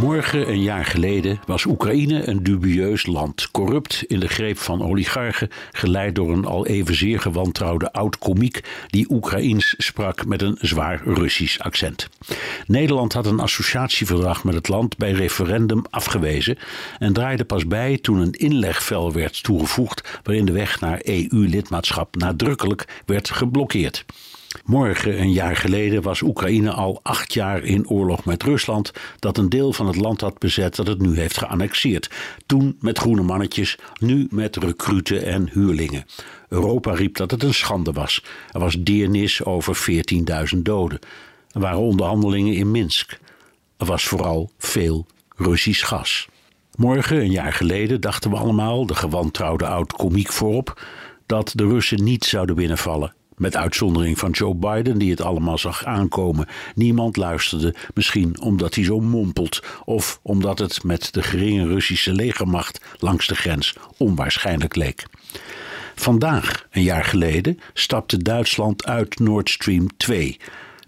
Morgen een jaar geleden was Oekraïne een dubieus land, corrupt in de greep van oligarchen, geleid door een al evenzeer gewantrouwde oud-komiek die Oekraïens sprak met een zwaar Russisch accent. Nederland had een associatieverdrag met het land bij referendum afgewezen en draaide pas bij toen een inlegvel werd toegevoegd waarin de weg naar EU-lidmaatschap nadrukkelijk werd geblokkeerd. Morgen, een jaar geleden, was Oekraïne al acht jaar in oorlog met Rusland, dat een deel van het land had bezet dat het nu heeft geannexeerd. Toen met groene mannetjes, nu met recruten en huurlingen. Europa riep dat het een schande was. Er was deernis over 14.000 doden. Er waren onderhandelingen in Minsk. Er was vooral veel Russisch gas. Morgen, een jaar geleden, dachten we allemaal, de gewantrouwde oud-komiek voorop, dat de Russen niet zouden binnenvallen. Met uitzondering van Joe Biden, die het allemaal zag aankomen. Niemand luisterde, misschien omdat hij zo mompelt, of omdat het met de geringe Russische legermacht langs de grens onwaarschijnlijk leek. Vandaag, een jaar geleden, stapte Duitsland uit Nord Stream 2.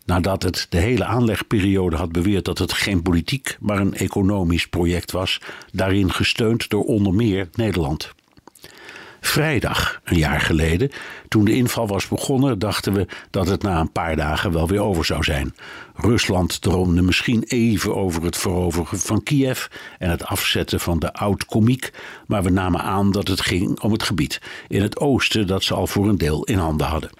Nadat het de hele aanlegperiode had beweerd dat het geen politiek, maar een economisch project was, daarin gesteund door onder meer Nederland. Vrijdag, een jaar geleden, toen de inval was begonnen, dachten we dat het na een paar dagen wel weer over zou zijn. Rusland droomde misschien even over het veroveren van Kiev en het afzetten van de oud-komiek, maar we namen aan dat het ging om het gebied in het oosten dat ze al voor een deel in handen hadden.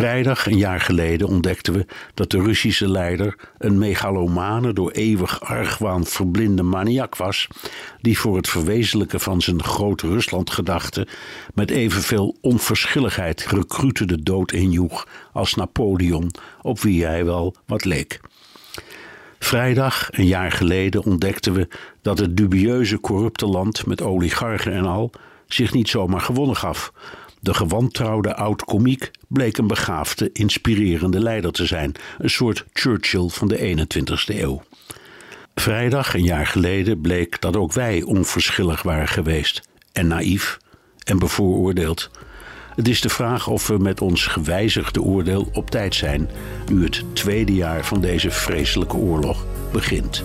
Vrijdag, een jaar geleden, ontdekten we dat de Russische leider een megalomane, door eeuwig argwaan verblinde maniak was, die voor het verwezenlijken van zijn groot Rusland-gedachte met evenveel onverschilligheid recruten de dood injoeg als Napoleon, op wie hij wel wat leek. Vrijdag, een jaar geleden, ontdekten we dat het dubieuze corrupte land met oligarchen en al zich niet zomaar gewonnen gaf, de gewantrouwde oud-komiek bleek een begaafde, inspirerende leider te zijn, een soort Churchill van de 21ste eeuw. Vrijdag, een jaar geleden, bleek dat ook wij onverschillig waren geweest en naïef en bevooroordeeld. Het is de vraag of we met ons gewijzigde oordeel op tijd zijn, nu het tweede jaar van deze vreselijke oorlog begint.